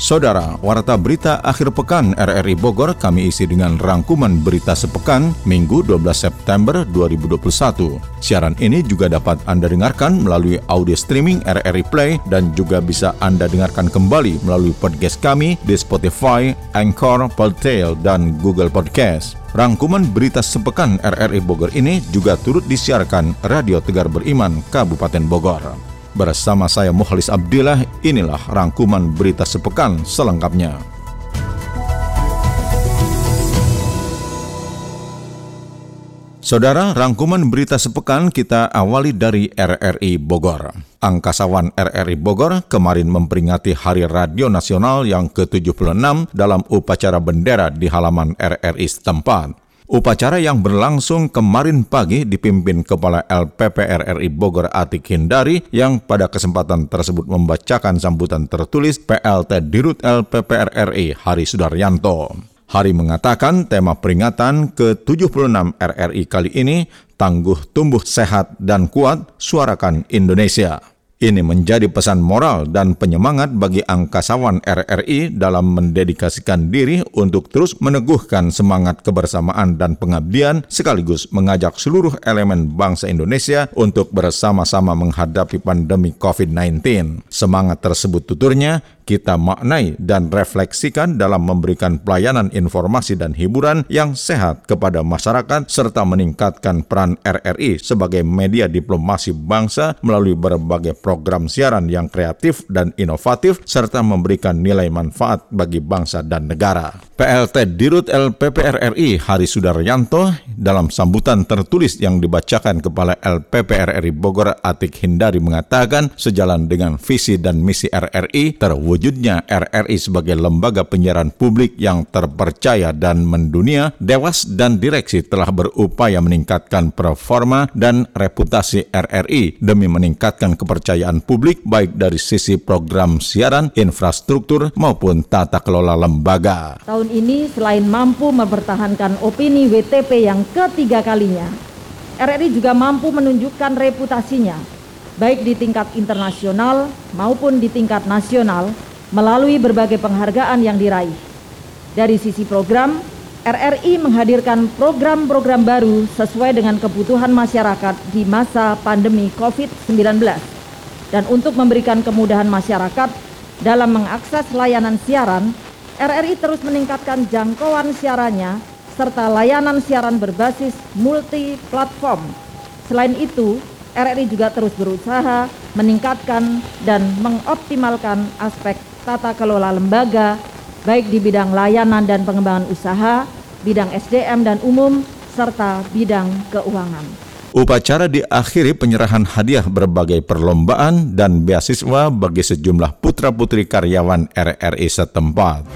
Saudara, Warta Berita Akhir Pekan RRI Bogor kami isi dengan rangkuman berita sepekan Minggu 12 September 2021. Siaran ini juga dapat Anda dengarkan melalui audio streaming RRI Play dan juga bisa Anda dengarkan kembali melalui podcast kami di Spotify, Anchor, Podtail, dan Google Podcast. Rangkuman berita sepekan RRI Bogor ini juga turut disiarkan Radio Tegar Beriman, Kabupaten Bogor. Bersama saya Muhalis Abdillah, inilah rangkuman berita sepekan selengkapnya. Saudara, rangkuman berita sepekan kita awali dari RRI Bogor. Angkasawan RRI Bogor kemarin memperingati Hari Radio Nasional yang ke-76 dalam upacara bendera di halaman RRI setempat. Upacara yang berlangsung kemarin pagi dipimpin Kepala LPP RRI Bogor Atik Hindari yang pada kesempatan tersebut membacakan sambutan tertulis PLT Dirut LPP RRI Hari Sudaryanto. Hari mengatakan tema peringatan ke-76 RRI kali ini tangguh tumbuh sehat dan kuat suarakan Indonesia. Ini menjadi pesan moral dan penyemangat bagi angkasawan RRI dalam mendedikasikan diri untuk terus meneguhkan semangat kebersamaan dan pengabdian sekaligus mengajak seluruh elemen bangsa Indonesia untuk bersama-sama menghadapi pandemi COVID-19. Semangat tersebut tuturnya kita maknai dan refleksikan dalam memberikan pelayanan informasi dan hiburan yang sehat kepada masyarakat serta meningkatkan peran RRI sebagai media diplomasi bangsa melalui berbagai program siaran yang kreatif dan inovatif serta memberikan nilai manfaat bagi bangsa dan negara. PLT Dirut LPP RRI Hari Sudaryanto dalam sambutan tertulis yang dibacakan Kepala LPP RRI Bogor Atik Hindari mengatakan sejalan dengan visi dan misi RRI terwujud terwujudnya RRI sebagai lembaga penyiaran publik yang terpercaya dan mendunia, Dewas dan direksi telah berupaya meningkatkan performa dan reputasi RRI demi meningkatkan kepercayaan publik baik dari sisi program siaran, infrastruktur maupun tata kelola lembaga. Tahun ini selain mampu mempertahankan opini WTP yang ketiga kalinya, RRI juga mampu menunjukkan reputasinya baik di tingkat internasional maupun di tingkat nasional melalui berbagai penghargaan yang diraih. Dari sisi program, RRI menghadirkan program-program baru sesuai dengan kebutuhan masyarakat di masa pandemi COVID-19 dan untuk memberikan kemudahan masyarakat dalam mengakses layanan siaran, RRI terus meningkatkan jangkauan siarannya serta layanan siaran berbasis multi platform. Selain itu, RRI juga terus berusaha meningkatkan dan mengoptimalkan aspek tata kelola lembaga, baik di bidang layanan dan pengembangan usaha, bidang SDM dan umum, serta bidang keuangan. Upacara diakhiri penyerahan hadiah berbagai perlombaan dan beasiswa bagi sejumlah putra-putri karyawan RRI setempat.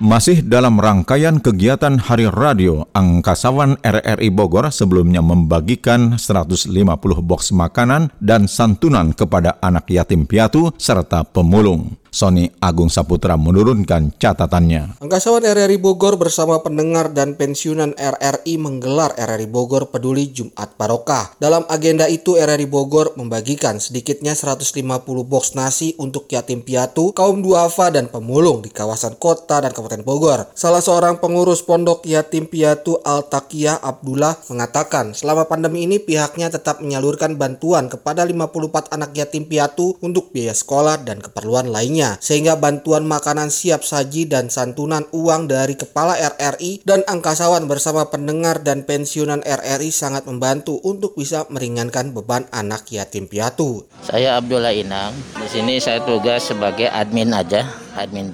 Masih dalam rangkaian kegiatan Hari Radio, Angkasawan RRI Bogor sebelumnya membagikan 150 box makanan dan santunan kepada anak yatim piatu serta pemulung. Sony Agung Saputra menurunkan catatannya. Angkasawan RRI Bogor bersama pendengar dan pensiunan RRI menggelar RRI Bogor Peduli Jumat Barokah. Dalam agenda itu RRI Bogor membagikan sedikitnya 150 box nasi untuk yatim piatu, kaum duafa dan pemulung di kawasan kota dan Kabupaten Bogor. Salah seorang pengurus pondok yatim piatu Al Taqiyah Abdullah mengatakan selama pandemi ini pihaknya tetap menyalurkan bantuan kepada 54 anak yatim piatu untuk biaya sekolah dan keperluan lainnya lainnya, sehingga bantuan makanan siap saji dan santunan uang dari Kepala RRI dan Angkasawan bersama pendengar dan pensiunan RRI sangat membantu untuk bisa meringankan beban anak yatim piatu. Saya Abdullah Inang, di sini saya tugas sebagai admin aja, admin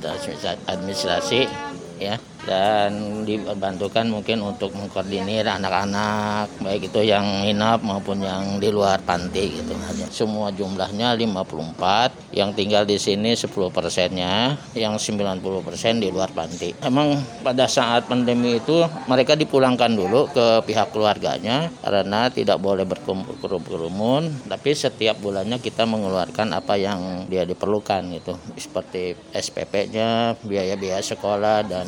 administrasi ya dan dibantukan mungkin untuk mengkoordinir anak-anak baik itu yang hinap maupun yang di luar panti gitu. Semua jumlahnya 54, yang tinggal di sini 10 persennya, yang 90 persen di luar panti. Emang pada saat pandemi itu mereka dipulangkan dulu ke pihak keluarganya karena tidak boleh berkerumun, tapi setiap bulannya kita mengeluarkan apa yang dia diperlukan gitu, seperti SPP-nya, biaya-biaya sekolah dan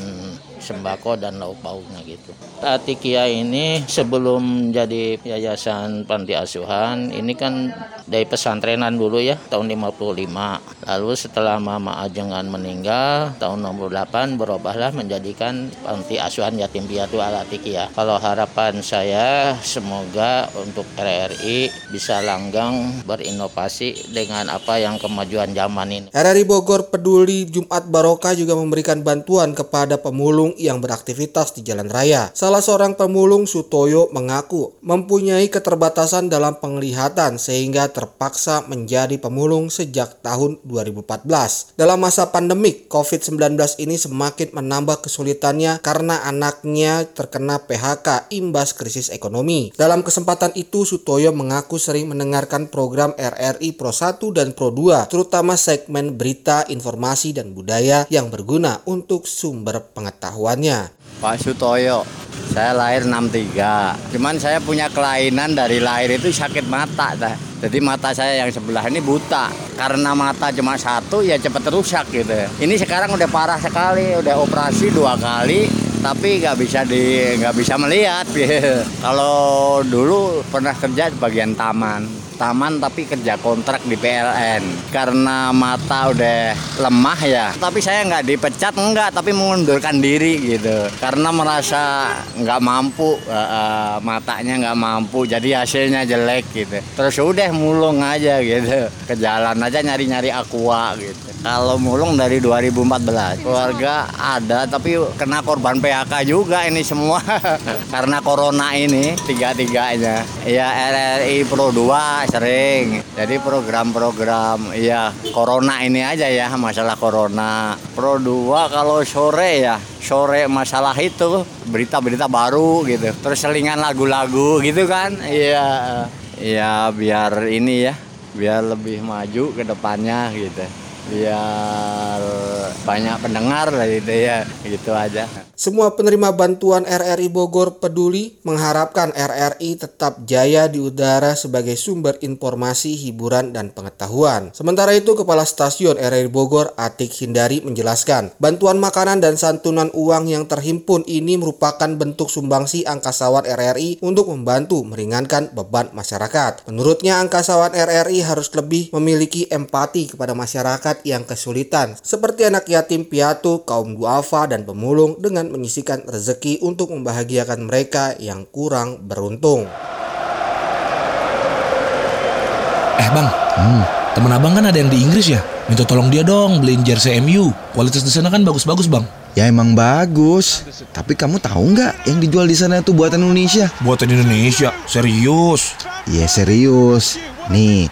sembako dan lauk pauknya gitu. Atikia ini sebelum jadi yayasan panti asuhan ini kan dari pesantrenan dulu ya tahun 55. Lalu setelah Mama Ajengan meninggal tahun 68 berubahlah menjadikan panti asuhan yatim piatu al Atikia. Kalau harapan saya semoga untuk RRI bisa langgang berinovasi dengan apa yang kemajuan zaman ini. RRI Bogor peduli Jumat Barokah juga memberikan bantuan kepada pemulung yang beraktivitas di jalan raya. Salah seorang pemulung Sutoyo mengaku mempunyai keterbatasan dalam penglihatan sehingga terpaksa menjadi pemulung sejak tahun 2014. Dalam masa pandemik, COVID-19 ini semakin menambah kesulitannya karena anaknya terkena PHK imbas krisis ekonomi. Dalam kesempatan itu, Sutoyo mengaku sering mendengarkan program RRI Pro 1 dan Pro 2, terutama segmen berita, informasi, dan budaya yang berguna untuk sumber pengetahuannya. Pak Sutoyo, saya lahir 63. Cuman saya punya kelainan dari lahir itu sakit mata. Dah. Jadi mata saya yang sebelah ini buta. Karena mata cuma satu ya cepat rusak gitu. Ini sekarang udah parah sekali, udah operasi dua kali tapi nggak bisa di nggak bisa melihat kalau dulu pernah kerja di bagian taman taman tapi kerja kontrak di PLN karena mata udah lemah ya. Tapi saya nggak dipecat enggak tapi mengundurkan diri gitu. Karena merasa nggak mampu uh, uh, matanya nggak mampu jadi hasilnya jelek gitu. Terus udah mulung aja gitu. Ke jalan aja nyari-nyari aqua gitu. Kalau mulung dari 2014 keluarga ada tapi kena korban PHK juga ini semua. Karena corona ini tiga-tiganya. Ya RRI Pro 2 sering. Jadi program-program ya corona ini aja ya masalah corona. Pro 2 kalau sore ya sore masalah itu berita-berita baru gitu. Terus selingan lagu-lagu gitu kan. Iya. Ya biar ini ya biar lebih maju ke depannya gitu biar banyak pendengar lah gitu ya gitu aja. Semua penerima bantuan RRI Bogor peduli mengharapkan RRI tetap jaya di udara sebagai sumber informasi hiburan dan pengetahuan. Sementara itu kepala stasiun RRI Bogor Atik Hindari menjelaskan bantuan makanan dan santunan uang yang terhimpun ini merupakan bentuk sumbangsi angkasawan RRI untuk membantu meringankan beban masyarakat. Menurutnya angkasawan RRI harus lebih memiliki empati kepada masyarakat yang kesulitan, seperti anak yatim piatu, kaum duafa, dan pemulung dengan menyisikan rezeki untuk membahagiakan mereka yang kurang beruntung. Eh bang, hmm, temen abang kan ada yang di Inggris ya? Minta tolong dia dong beliin jersey MU. Kualitas di sana kan bagus-bagus bang. Ya emang bagus, tapi kamu tahu nggak yang dijual di sana itu buatan Indonesia? Buatan Indonesia, serius? Iya serius. Nih,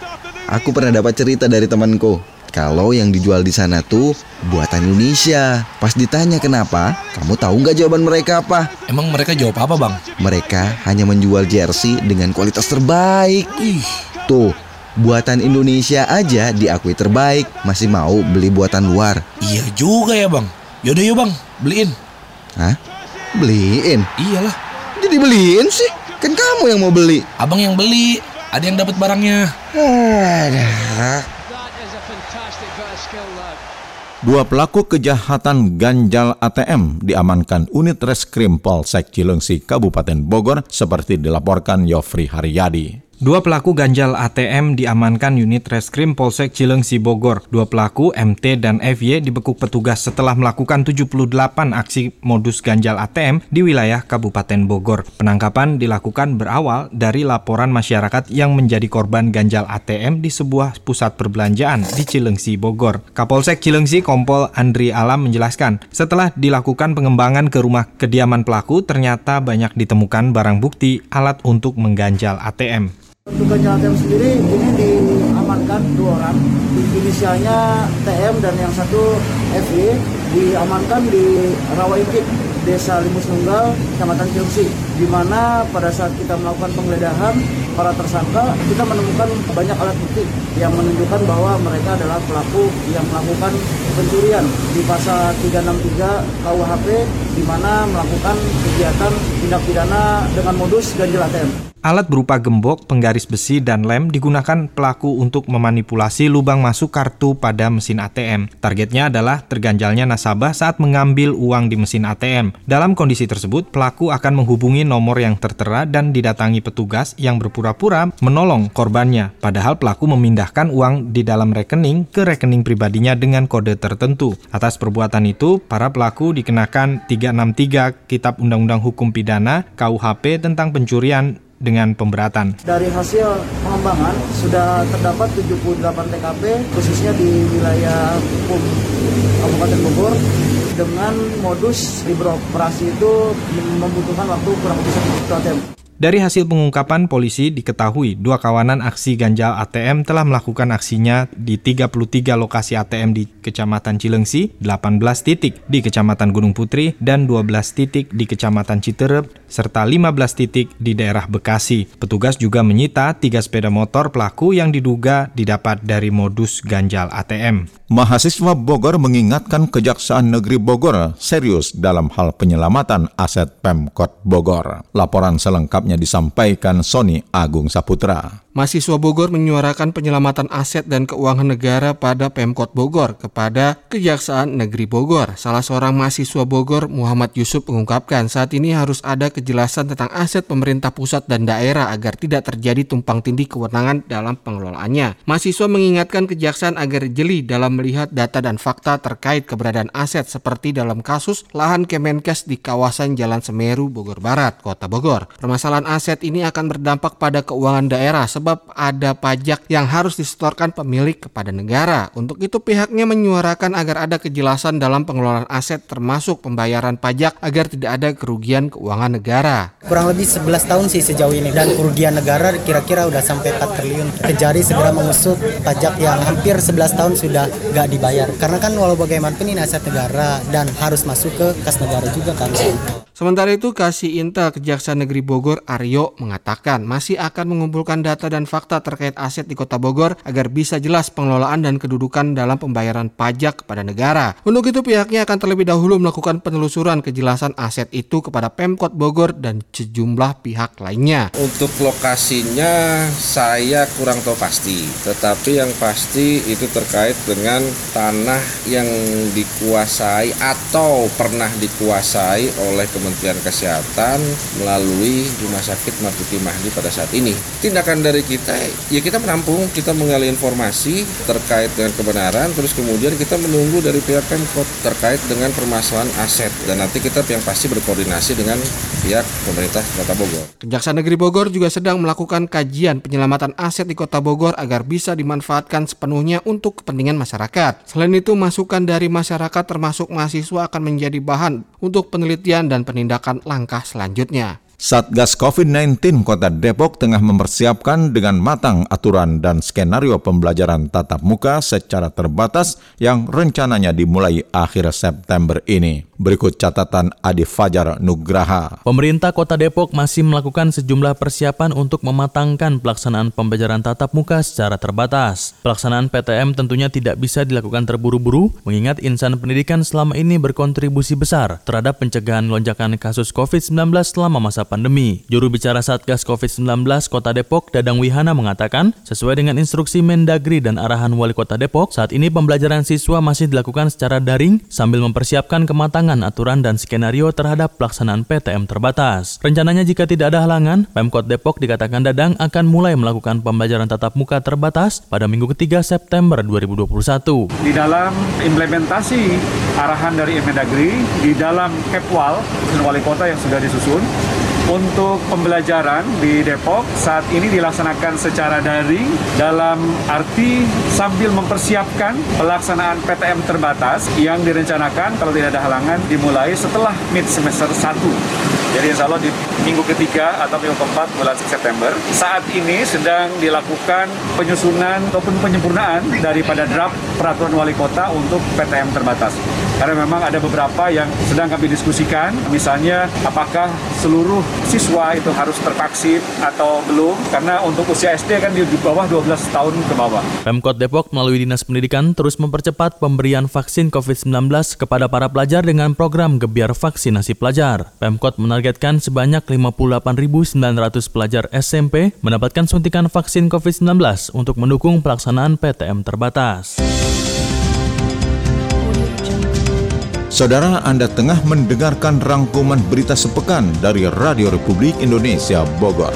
aku pernah dapat cerita dari temanku kalau yang dijual di sana tuh buatan Indonesia. Pas ditanya kenapa, kamu tahu nggak jawaban mereka apa? Emang mereka jawab apa bang? Mereka hanya menjual jersey dengan kualitas terbaik. Ih, Tuh, buatan Indonesia aja diakui terbaik, masih mau beli buatan luar. iya juga ya bang. Yaudah yuk bang, beliin. Hah? Beliin? Iyalah, Jadi beliin sih? Kan kamu yang mau beli. abang yang beli. Ada yang dapat barangnya. Aduh. Dua pelaku kejahatan ganjal ATM diamankan unit reskrim Polsek Cilengsi Kabupaten Bogor seperti dilaporkan Yofri Haryadi. Dua pelaku ganjal ATM diamankan unit reskrim Polsek Cilengsi Bogor. Dua pelaku MT dan FY dibekuk petugas setelah melakukan 78 aksi modus ganjal ATM di wilayah Kabupaten Bogor. Penangkapan dilakukan berawal dari laporan masyarakat yang menjadi korban ganjal ATM di sebuah pusat perbelanjaan di Cilengsi Bogor. Kapolsek Cilengsi Kompol Andri Alam menjelaskan, setelah dilakukan pengembangan ke rumah kediaman pelaku ternyata banyak ditemukan barang bukti alat untuk mengganjal ATM. Untuk ganjal ATM sendiri ini diamankan dua orang, inisialnya TM dan yang satu FY diamankan di Rawaikit, Desa Limus Nunggal, Kecamatan Cilengsi, di mana pada saat kita melakukan penggeledahan para tersangka, kita menemukan banyak alat bukti yang menunjukkan bahwa mereka adalah pelaku yang melakukan pencurian di pasal 363 KUHP di mana melakukan kegiatan tindak pidana dengan modus ganjil ATM. Alat berupa gembok, penggaris besi, dan lem digunakan pelaku untuk memanipulasi lubang masuk kartu pada mesin ATM. Targetnya adalah terganjalnya nasabah saat mengambil uang di mesin ATM. Dalam kondisi tersebut, pelaku akan menghubungi nomor yang tertera dan didatangi petugas yang berpura-pura menolong korbannya. Padahal pelaku memindahkan uang di dalam rekening ke rekening pribadinya dengan kode tertentu. Atas perbuatan itu, para pelaku dikenakan 363 Kitab Undang-Undang Hukum Pidana KUHP tentang pencurian dengan pemberatan. Dari hasil pengembangan sudah terdapat 78 TKP khususnya di wilayah hukum Kabupaten Bogor dengan modus beroperasi itu membutuhkan waktu kurang lebih satu jam. Dari hasil pengungkapan polisi diketahui dua kawanan aksi ganjal ATM telah melakukan aksinya di 33 lokasi ATM di Kecamatan Cilengsi, 18 titik di Kecamatan Gunung Putri, dan 12 titik di Kecamatan Citerep, serta 15 titik di daerah Bekasi. Petugas juga menyita tiga sepeda motor pelaku yang diduga didapat dari modus ganjal ATM. Mahasiswa Bogor mengingatkan Kejaksaan Negeri Bogor serius dalam hal penyelamatan aset Pemkot Bogor. Laporan selengkapnya disampaikan Sony Agung Saputra. Mahasiswa Bogor menyuarakan penyelamatan aset dan keuangan negara pada Pemkot Bogor kepada Kejaksaan Negeri Bogor. Salah seorang mahasiswa Bogor, Muhammad Yusuf, mengungkapkan saat ini harus ada kejelasan tentang aset pemerintah pusat dan daerah agar tidak terjadi tumpang tindih kewenangan dalam pengelolaannya. Mahasiswa mengingatkan Kejaksaan agar jeli dalam melihat data dan fakta terkait keberadaan aset seperti dalam kasus lahan Kemenkes di kawasan Jalan Semeru, Bogor Barat, Kota Bogor. Permasalahan aset ini akan berdampak pada keuangan daerah sebab ada pajak yang harus disetorkan pemilik kepada negara. Untuk itu pihaknya menyuarakan agar ada kejelasan dalam pengelolaan aset termasuk pembayaran pajak agar tidak ada kerugian keuangan negara. Kurang lebih 11 tahun sih sejauh ini dan kerugian negara kira-kira udah sampai 4 triliun. Kejari segera mengusut pajak yang hampir 11 tahun sudah nggak dibayar. Karena kan walau bagaimanapun ini aset negara dan harus masuk ke kas negara juga kan. Sementara itu, Kasih Intel Kejaksaan Negeri Bogor Aryo mengatakan masih akan mengumpulkan data dan fakta terkait aset di Kota Bogor agar bisa jelas pengelolaan dan kedudukan dalam pembayaran pajak kepada negara. Untuk itu pihaknya akan terlebih dahulu melakukan penelusuran kejelasan aset itu kepada Pemkot Bogor dan sejumlah pihak lainnya. Untuk lokasinya saya kurang tahu pasti, tetapi yang pasti itu terkait dengan tanah yang dikuasai atau pernah dikuasai oleh Kementerian Kesehatan melalui Rumah Sakit Marzuki Mahdi pada saat ini. Tindakan dari kita, ya kita menampung, kita menggali informasi terkait dengan kebenaran, terus kemudian kita menunggu dari pihak Pemkot terkait dengan permasalahan aset dan nanti kita yang pasti berkoordinasi dengan pihak pemerintah Kota Bogor. Kejaksaan Negeri Bogor juga sedang melakukan kajian penyelamatan aset di Kota Bogor agar bisa dimanfaatkan sepenuhnya untuk kepentingan masyarakat. Selain itu, masukan dari masyarakat termasuk mahasiswa akan menjadi bahan untuk penelitian dan penindakan langkah selanjutnya. Satgas COVID-19 Kota Depok tengah mempersiapkan dengan matang aturan dan skenario pembelajaran tatap muka secara terbatas yang rencananya dimulai akhir September ini. Berikut catatan Adi Fajar Nugraha. Pemerintah Kota Depok masih melakukan sejumlah persiapan untuk mematangkan pelaksanaan pembelajaran tatap muka secara terbatas. Pelaksanaan PTM tentunya tidak bisa dilakukan terburu-buru, mengingat insan pendidikan selama ini berkontribusi besar terhadap pencegahan lonjakan kasus COVID-19 selama masa pandemi. Juru bicara Satgas COVID-19 Kota Depok, Dadang Wihana mengatakan, sesuai dengan instruksi Mendagri dan arahan Wali Kota Depok, saat ini pembelajaran siswa masih dilakukan secara daring sambil mempersiapkan kematangan aturan dan skenario terhadap pelaksanaan PTM terbatas. Rencananya jika tidak ada halangan, Pemkot Depok dikatakan Dadang akan mulai melakukan pembelajaran tatap muka terbatas pada minggu ketiga September 2021. Di dalam implementasi arahan dari Mendagri, di dalam Kepwal, Wali Kota yang sudah disusun, untuk pembelajaran di Depok saat ini dilaksanakan secara daring dalam arti sambil mempersiapkan pelaksanaan PTM terbatas yang direncanakan kalau tidak ada halangan dimulai setelah mid semester 1 Jadi insya Allah di minggu ketiga atau minggu keempat bulan September. Saat ini sedang dilakukan penyusunan ataupun penyempurnaan daripada draft peraturan wali kota untuk PTM terbatas. Karena memang ada beberapa yang sedang kami diskusikan, misalnya apakah seluruh siswa itu harus tervaksin atau belum, karena untuk usia SD kan di bawah 12 tahun ke bawah. Pemkot Depok melalui Dinas Pendidikan terus mempercepat pemberian vaksin COVID-19 kepada para pelajar dengan program Gebiar Vaksinasi Pelajar. Pemkot menargetkan sebanyak 58.900 pelajar SMP mendapatkan suntikan vaksin COVID-19 untuk mendukung pelaksanaan PTM terbatas. Saudara Anda tengah mendengarkan rangkuman berita sepekan dari Radio Republik Indonesia Bogor.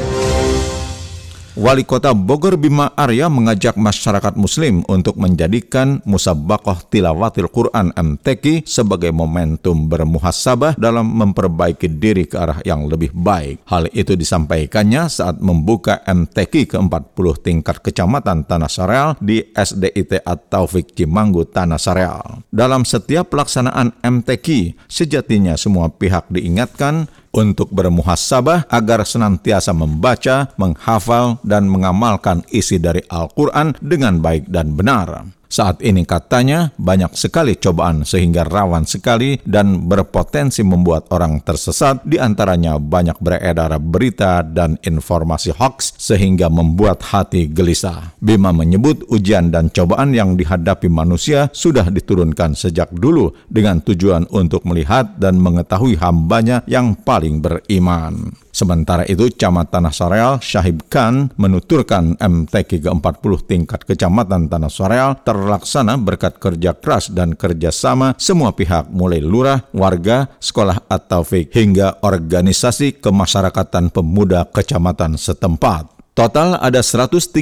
Wali Kota Bogor Bima Arya mengajak masyarakat muslim untuk menjadikan Musabakoh Tilawatil Quran MTQ sebagai momentum bermuhasabah dalam memperbaiki diri ke arah yang lebih baik. Hal itu disampaikannya saat membuka MTQ ke-40 tingkat kecamatan Tanah Sareal di SDIT At-Taufik Cimanggu Tanah Sareal. Dalam setiap pelaksanaan MTQ, sejatinya semua pihak diingatkan untuk bermuhasabah agar senantiasa membaca, menghafal, dan mengamalkan isi dari Al-Quran dengan baik dan benar. Saat ini katanya banyak sekali cobaan sehingga rawan sekali dan berpotensi membuat orang tersesat di antaranya banyak beredar berita dan informasi hoax sehingga membuat hati gelisah. Bima menyebut ujian dan cobaan yang dihadapi manusia sudah diturunkan sejak dulu dengan tujuan untuk melihat dan mengetahui hambanya yang paling beriman. Sementara itu, Camat Tanah Sareal Syahib Khan menuturkan MTQ ke-40 tingkat Kecamatan Tanah Sareal terlaksana berkat kerja keras dan kerjasama semua pihak mulai lurah, warga, sekolah atau fik hingga organisasi kemasyarakatan pemuda kecamatan setempat. Total ada 135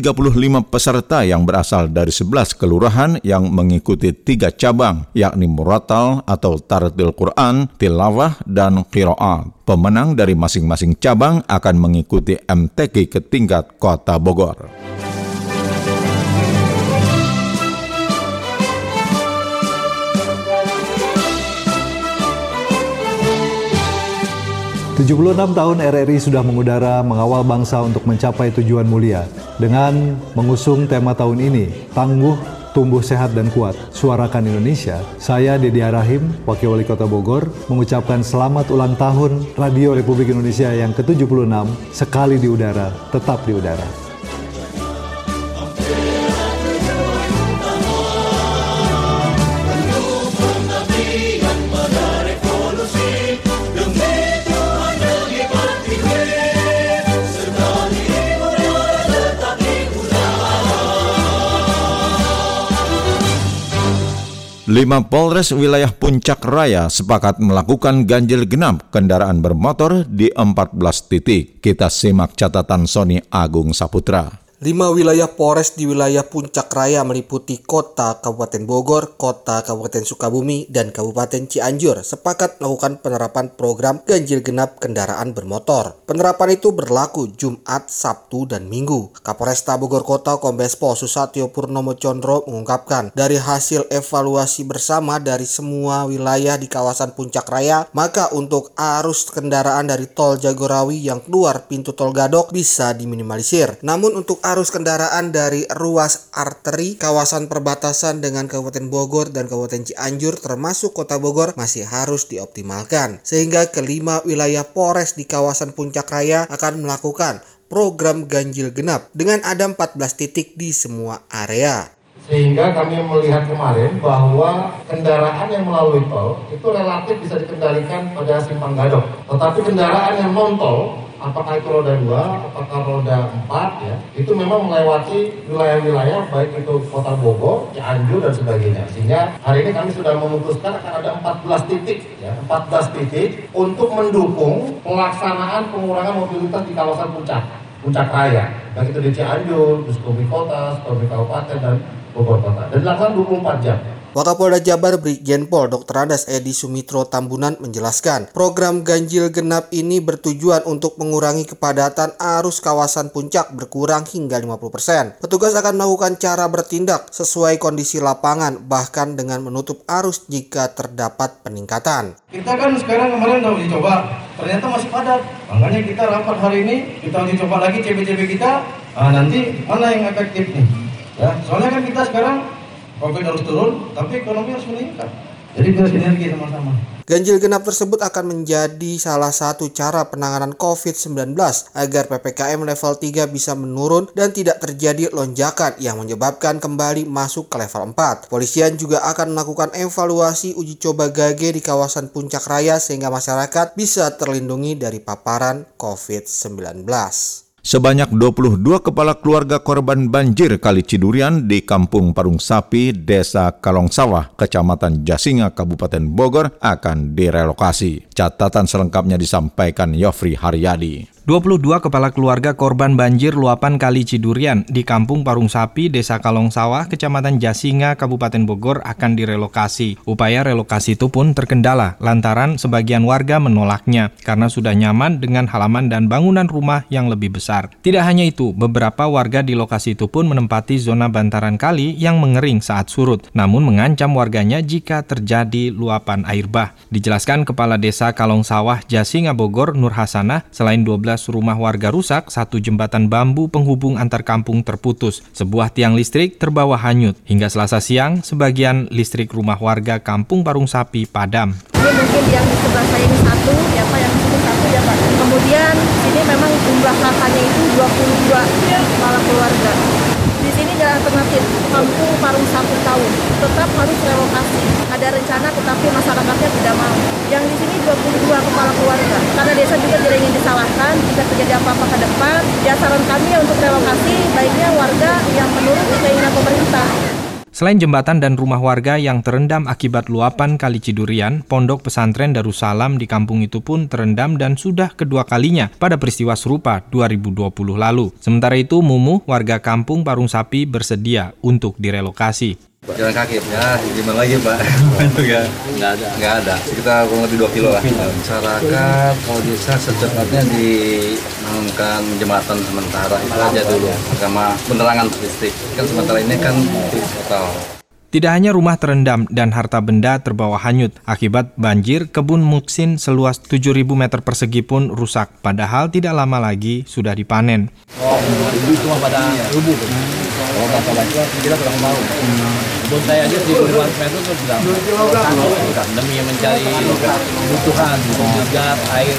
peserta yang berasal dari 11 kelurahan yang mengikuti tiga cabang, yakni Muratal atau Tartil Quran, Tilawah, dan Qiraat. Pemenang dari masing-masing cabang akan mengikuti MTQ ke tingkat Kota Bogor. 76 tahun RRI sudah mengudara mengawal bangsa untuk mencapai tujuan mulia dengan mengusung tema tahun ini, tangguh, tumbuh sehat dan kuat. Suarakan Indonesia. Saya Dedi Arahim, Wakil Wali Kota Bogor, mengucapkan selamat ulang tahun Radio Republik Indonesia yang ke-76 sekali di udara, tetap di udara. 5 Polres wilayah Puncak Raya sepakat melakukan ganjil genap kendaraan bermotor di 14 titik. Kita simak catatan Sony Agung Saputra. Lima wilayah Polres di wilayah Puncak Raya meliputi kota Kabupaten Bogor, kota Kabupaten Sukabumi, dan Kabupaten Cianjur sepakat melakukan penerapan program ganjil genap kendaraan bermotor. Penerapan itu berlaku Jumat, Sabtu, dan Minggu. Kapolresta Bogor Kota Kombes Pol Susatyo Purnomo Condro mengungkapkan dari hasil evaluasi bersama dari semua wilayah di kawasan Puncak Raya, maka untuk arus kendaraan dari tol Jagorawi yang keluar pintu tol Gadok bisa diminimalisir. Namun untuk arus kendaraan dari ruas arteri kawasan perbatasan dengan Kabupaten Bogor dan Kabupaten Cianjur termasuk Kota Bogor masih harus dioptimalkan. Sehingga kelima wilayah Polres di kawasan Puncak Raya akan melakukan program ganjil genap dengan ada 14 titik di semua area sehingga kami melihat kemarin bahwa kendaraan yang melalui tol itu relatif bisa dikendalikan pada simpang gadok. Tetapi kendaraan yang non tol apakah itu roda dua, apakah roda empat, ya, itu memang melewati wilayah-wilayah baik itu kota Bogor, Cianjur dan sebagainya. Sehingga hari ini kami sudah memutuskan akan ada 14 titik, ya, 14 titik untuk mendukung pelaksanaan pengurangan mobilitas di kawasan puncak, puncak raya, baik itu di Cianjur, di Sukabumi Kota, Sukabumi Kabupaten dan Bogor Kota. Dan dilakukan 24 jam. Wakapolda Jabar Brigjen Pol Dr. Andas Edi Sumitro Tambunan menjelaskan, program ganjil genap ini bertujuan untuk mengurangi kepadatan arus kawasan puncak berkurang hingga 50%. Petugas akan melakukan cara bertindak sesuai kondisi lapangan bahkan dengan menutup arus jika terdapat peningkatan. Kita kan sekarang kemarin udah uji coba, ternyata masih padat. Makanya kita rapat hari ini, kita uji coba lagi CB-CB kita, nah, nanti mana yang efektif nih. Ya, soalnya kan kita sekarang Covid harus turun, tapi ekonomi harus meningkat. Jadi kita sinergi sama-sama. Ganjil genap tersebut akan menjadi salah satu cara penanganan COVID-19 agar PPKM level 3 bisa menurun dan tidak terjadi lonjakan yang menyebabkan kembali masuk ke level 4. Polisian juga akan melakukan evaluasi uji coba gage di kawasan puncak raya sehingga masyarakat bisa terlindungi dari paparan COVID-19. Sebanyak 22 kepala keluarga korban banjir Kali Cidurian di Kampung Parung Sapi, Desa Kalongsawah, Kecamatan Jasinga, Kabupaten Bogor akan direlokasi. Catatan selengkapnya disampaikan Yofri Haryadi. 22 kepala keluarga korban banjir luapan Kali Cidurian di Kampung Parung Sapi, Desa Kalong Sawah, Kecamatan Jasinga, Kabupaten Bogor akan direlokasi. Upaya relokasi itu pun terkendala lantaran sebagian warga menolaknya karena sudah nyaman dengan halaman dan bangunan rumah yang lebih besar. Tidak hanya itu, beberapa warga di lokasi itu pun menempati zona bantaran kali yang mengering saat surut, namun mengancam warganya jika terjadi luapan air bah. Dijelaskan Kepala Desa Kalong Sawah, Jasinga, Bogor, Nur Hasanah, selain 12 rumah warga rusak, satu jembatan bambu penghubung antar kampung terputus, sebuah tiang listrik terbawa hanyut. Hingga selasa siang, sebagian listrik rumah warga kampung Parung Sapi padam. Ini mungkin yang di sebelah saya ini satu, ya Pak, yang di sini satu ya Pak. Kemudian ini memang jumlah kakaknya itu 22 kepala keluarga. Di sini jalan alternatif, kampung Parung Sapi tahun, tetap harus relokasi. Ada rencana tetapi masyarakatnya tidak mau. Yang di sini 22 kepala keluarga. Karena desa juga tidak ingin disalahkan jika terjadi apa-apa ke depan. Ya saran kami untuk relokasi, baiknya warga yang menurut keinginan pemerintah. Selain jembatan dan rumah warga yang terendam akibat luapan Kali Cidurian, pondok pesantren Darussalam di kampung itu pun terendam dan sudah kedua kalinya pada peristiwa serupa 2020 lalu. Sementara itu, Mumu, warga kampung Parung Sapi bersedia untuk direlokasi. Jalan kaki ya, gimana lagi Pak? Bantu ya? Nggak ada. Nggak ada. Sekitar kurang lebih 2 kilo lah. Masyarakat kalau bisa secepatnya dibangunkan jembatan sementara itu aja dulu sama penerangan listrik. Kan sementara ini kan total. Tidak hanya rumah terendam dan harta benda terbawa hanyut akibat banjir, kebun muksin seluas 7.000 meter persegi pun rusak, padahal tidak lama lagi sudah dipanen. Oh, itu cuma pada rubuh. Kalau kata baca, kita kurang tahu. Kebun saya aja 1.500 meter itu sudah rusak demi mencari kebutuhan, untuk gas, air.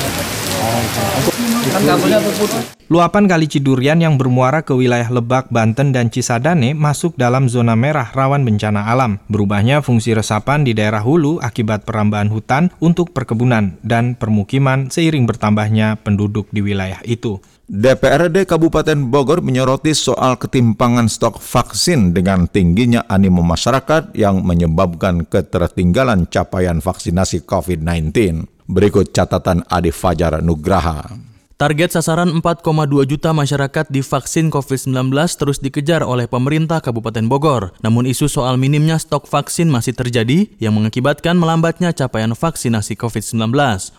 Kan kabelnya terputus. Luapan Kali Cidurian yang bermuara ke wilayah Lebak, Banten, dan Cisadane masuk dalam zona merah rawan bencana alam. Berubahnya fungsi resapan di daerah hulu akibat perambahan hutan untuk perkebunan dan permukiman seiring bertambahnya penduduk di wilayah itu. DPRD Kabupaten Bogor menyoroti soal ketimpangan stok vaksin dengan tingginya animo masyarakat yang menyebabkan ketertinggalan capaian vaksinasi COVID-19. Berikut catatan Adi Fajar Nugraha. Target sasaran 4,2 juta masyarakat divaksin COVID-19 terus dikejar oleh pemerintah Kabupaten Bogor. Namun isu soal minimnya stok vaksin masih terjadi yang mengakibatkan melambatnya capaian vaksinasi COVID-19.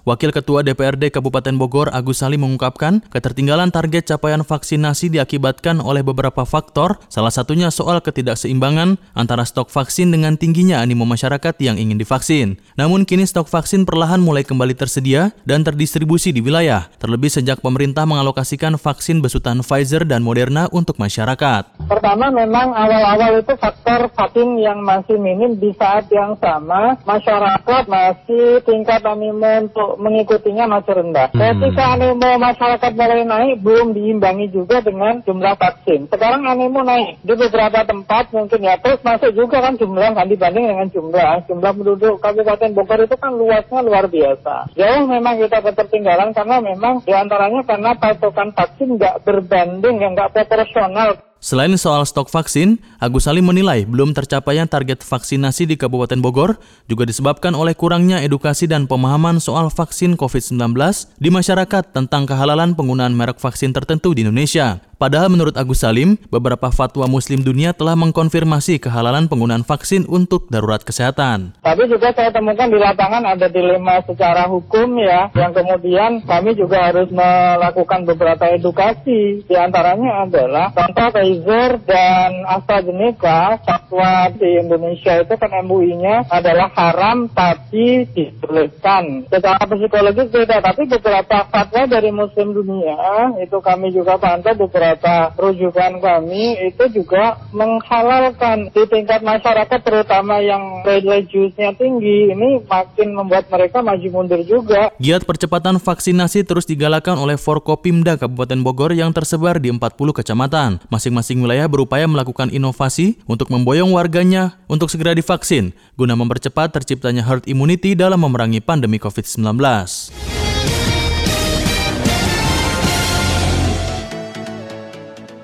Wakil Ketua DPRD Kabupaten Bogor Agus Salim mengungkapkan ketertinggalan target capaian vaksinasi diakibatkan oleh beberapa faktor, salah satunya soal ketidakseimbangan antara stok vaksin dengan tingginya animo masyarakat yang ingin divaksin. Namun kini stok vaksin perlahan mulai kembali tersedia dan terdistribusi di wilayah, terlebih sejak sejak pemerintah mengalokasikan vaksin besutan Pfizer dan Moderna untuk masyarakat. Pertama memang awal-awal itu faktor vaksin yang masih minim di saat yang sama masyarakat masih tingkat animo untuk mengikutinya masih rendah. Hmm. Ketika animo masyarakat mulai naik belum diimbangi juga dengan jumlah vaksin. Sekarang animo naik di beberapa tempat mungkin ya terus masuk juga kan jumlah kan dibanding dengan jumlah jumlah penduduk Kabupaten Bogor itu kan luasnya luar biasa. Jauh memang kita ketertinggalan karena memang di antara antaranya karena pasokan vaksin nggak berbanding, nggak proporsional. Selain soal stok vaksin, Agus Salim menilai belum tercapainya target vaksinasi di Kabupaten Bogor juga disebabkan oleh kurangnya edukasi dan pemahaman soal vaksin COVID-19 di masyarakat tentang kehalalan penggunaan merek vaksin tertentu di Indonesia. Padahal menurut Agus Salim, beberapa fatwa muslim dunia telah mengkonfirmasi kehalalan penggunaan vaksin untuk darurat kesehatan. Tapi juga saya temukan di lapangan ada dilema secara hukum ya, yang kemudian kami juga harus melakukan beberapa edukasi. Di antaranya adalah contoh Pfizer dan AstraZeneca, fatwa di Indonesia itu kan MUI-nya adalah haram tapi dibolehkan. Secara psikologis beda, tapi beberapa fatwa dari muslim dunia itu kami juga pantau beberapa rujukan kami itu juga menghalalkan di tingkat masyarakat terutama yang religiusnya tinggi ini makin membuat mereka maju mundur juga. Giat percepatan vaksinasi terus digalakan oleh Forkopimda Kabupaten Bogor yang tersebar di 40 kecamatan. Masing-masing wilayah berupaya melakukan inovasi untuk memboyong warganya untuk segera divaksin guna mempercepat terciptanya herd immunity dalam memerangi pandemi COVID-19.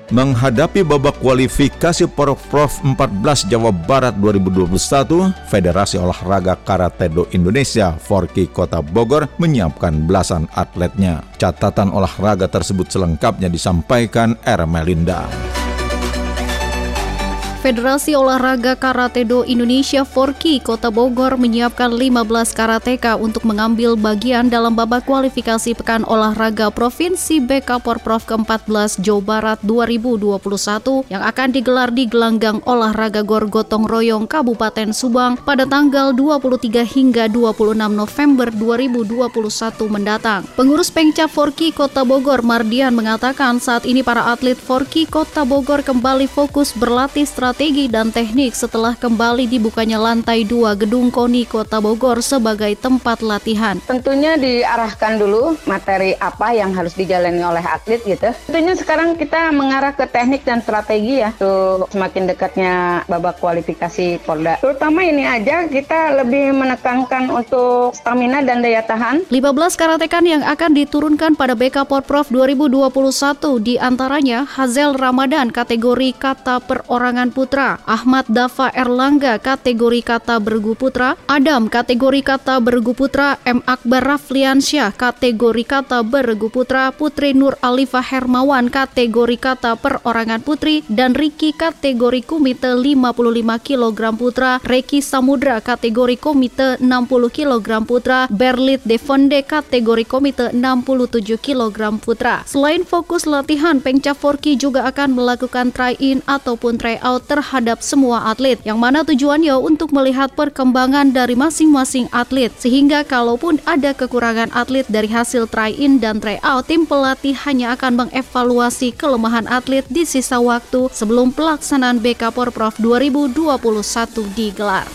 Menghadapi babak kualifikasi Porprov 14 Jawa Barat 2021, Federasi Olahraga Karate Do Indonesia Forki Kota Bogor menyiapkan belasan atletnya. Catatan olahraga tersebut selengkapnya disampaikan R. Melinda. Federasi Olahraga Karate Do Indonesia Forki Kota Bogor menyiapkan 15 karateka untuk mengambil bagian dalam babak kualifikasi Pekan Olahraga Provinsi BK Porprov ke-14 Jawa Barat 2021 yang akan digelar di Gelanggang Olahraga Gor Gotong Royong Kabupaten Subang pada tanggal 23 hingga 26 November 2021 mendatang. Pengurus Pengcap Forki Kota Bogor Mardian mengatakan saat ini para atlet Forki Kota Bogor kembali fokus berlatih strategi strategi dan teknik setelah kembali dibukanya lantai dua gedung KONI Kota Bogor sebagai tempat latihan. Tentunya diarahkan dulu materi apa yang harus dijalani oleh atlet gitu. Tentunya sekarang kita mengarah ke teknik dan strategi ya untuk semakin dekatnya babak kualifikasi Polda. Terutama ini aja kita lebih menekankan untuk stamina dan daya tahan. 15 karatekan yang akan diturunkan pada BK Porprov 2021 di antaranya Hazel Ramadan kategori kata perorangan putra, Ahmad Dafa Erlangga kategori kata bergu putra, Adam kategori kata bergu putra, M Akbar Rafliansyah kategori kata bergu putra, Putri Nur Alifah Hermawan kategori kata perorangan putri, dan Riki kategori komite 55 kg putra, Reki Samudra kategori komite 60 kg putra, Berlit Devonde kategori komite 67 kg putra. Selain fokus latihan, Pengca Forki juga akan melakukan try-in ataupun try-out terhadap semua atlet yang mana tujuannya untuk melihat perkembangan dari masing-masing atlet sehingga kalaupun ada kekurangan atlet dari hasil try-in dan try-out tim pelatih hanya akan mengevaluasi kelemahan atlet di sisa waktu sebelum pelaksanaan BK Porprov 2021 digelar.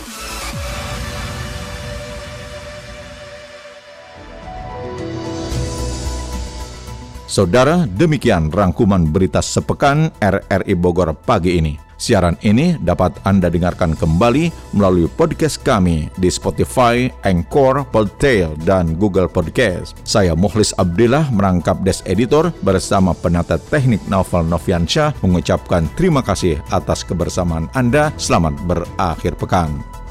Saudara, demikian rangkuman berita sepekan RRI Bogor pagi ini. Siaran ini dapat Anda dengarkan kembali melalui podcast kami di Spotify, Anchor, Podtail, dan Google Podcast. Saya Mukhlis Abdillah merangkap Des Editor bersama penata teknik Novel Noviansyah mengucapkan terima kasih atas kebersamaan Anda. Selamat berakhir pekan.